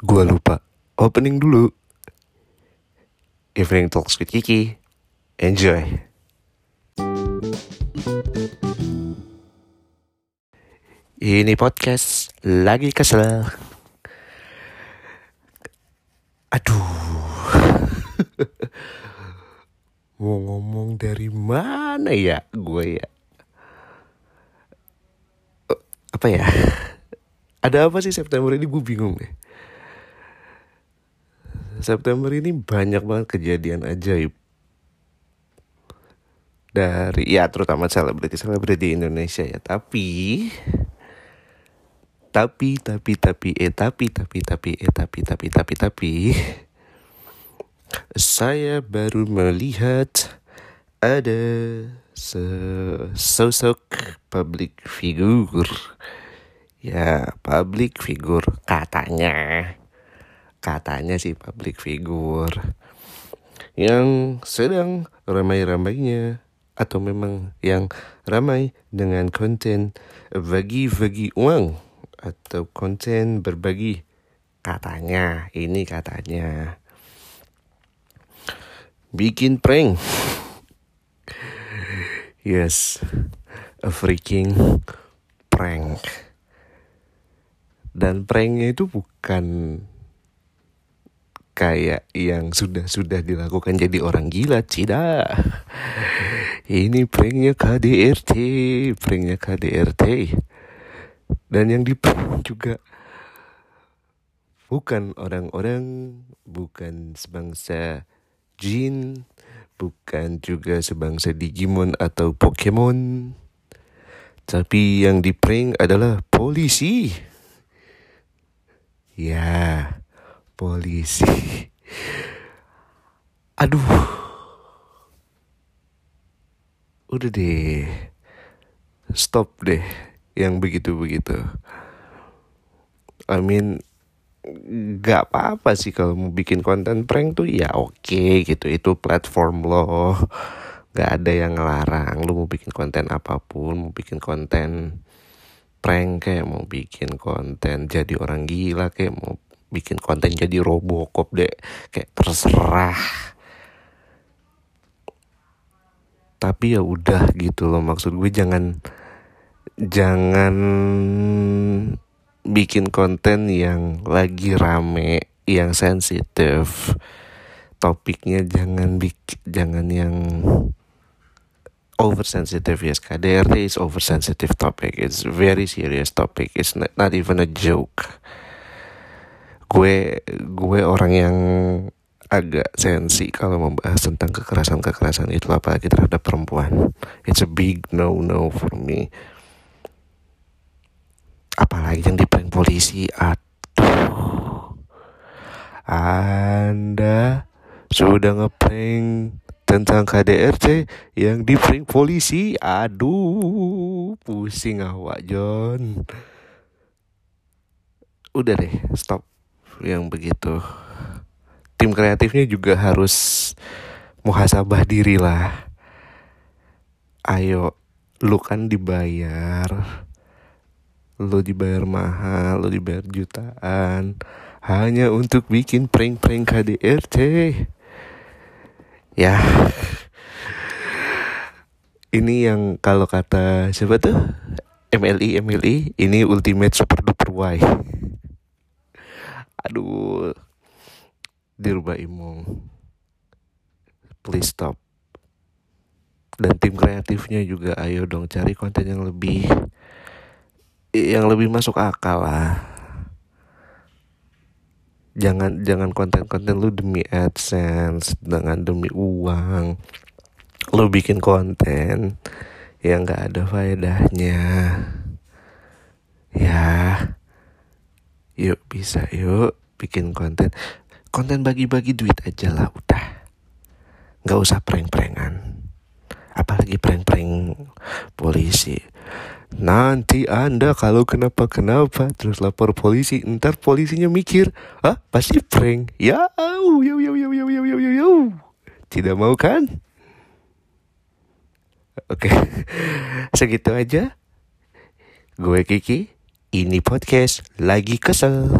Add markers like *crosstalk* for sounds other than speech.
Gua lupa opening dulu. Evening Talks with Kiki. Enjoy. Ini podcast lagi kesel. Aduh. *laughs* Mau ngomong dari mana ya gue ya? Eh, Apa ya? Ada apa sih September ini gue bingung deh. September ini banyak banget kejadian ajaib. Dari ya terutama selebriti-selebriti Indonesia ya. Tapi tapi tapi tapi eh tapi tapi tapi eh tapi tapi tapi tapi saya baru melihat ada sosok public figure ya public figure katanya katanya sih public figure. Yang sedang ramai-ramainya. Atau memang yang ramai dengan konten bagi-bagi uang. Atau konten berbagi. Katanya. Ini katanya. Bikin prank. Yes. A freaking prank. Dan pranknya itu bukan kayak yang sudah-sudah dilakukan jadi orang gila tidak. Ini pranknya KDRT pranknya KDRT dan yang di juga bukan orang-orang bukan sebangsa jin bukan juga sebangsa Digimon atau Pokemon. Tapi yang di prank adalah polisi. Ya polisi. *laughs* Aduh. Udah deh. Stop deh yang begitu-begitu. I mean gak apa-apa sih kalau mau bikin konten prank tuh ya oke gitu. Itu platform lo. Gak ada yang ngelarang. Lo mau bikin konten apa pun mau bikin konten prank kayak mau bikin konten jadi orang gila kayak mau bikin konten jadi robocop deh. Kayak terserah. Tapi ya udah gitu loh maksud gue. Jangan jangan bikin konten yang lagi rame yang sensitif. Topiknya jangan bikin jangan yang oversensitive. Yes KDRT is oversensitive topic. It's very serious topic. It's not, not even a joke gue gue orang yang agak sensi kalau membahas tentang kekerasan-kekerasan itu apalagi terhadap perempuan. It's a big no no for me. Apalagi yang di prank polisi aduh. Anda sudah ngeprank tentang KDRT yang di prank polisi? Aduh pusing awak John. Udah deh stop yang begitu tim kreatifnya juga harus muhasabah diri lah ayo lu kan dibayar lo dibayar mahal, lo dibayar jutaan hanya untuk bikin prank-prank KDRT. Ya. Ini yang kalau kata siapa tuh? MLI MLI ini ultimate super duper Y. Aduh. Dirubah imung. Please stop. Dan tim kreatifnya juga ayo dong cari konten yang lebih yang lebih masuk akal lah jangan jangan konten-konten lu demi adsense dengan demi uang lu bikin konten yang gak ada faedahnya ya yuk bisa yuk bikin konten. Konten bagi-bagi duit aja lah udah. Nggak usah prank-prankan. Apalagi prank-prank polisi. Nanti anda kalau kenapa-kenapa terus lapor polisi ntar polisinya mikir ah pasti prank. Ya au ya, ya, ya, ya tidak mau kan? Oke *laughs* segitu aja. Gue Kiki. Ini podcast lagi kesel.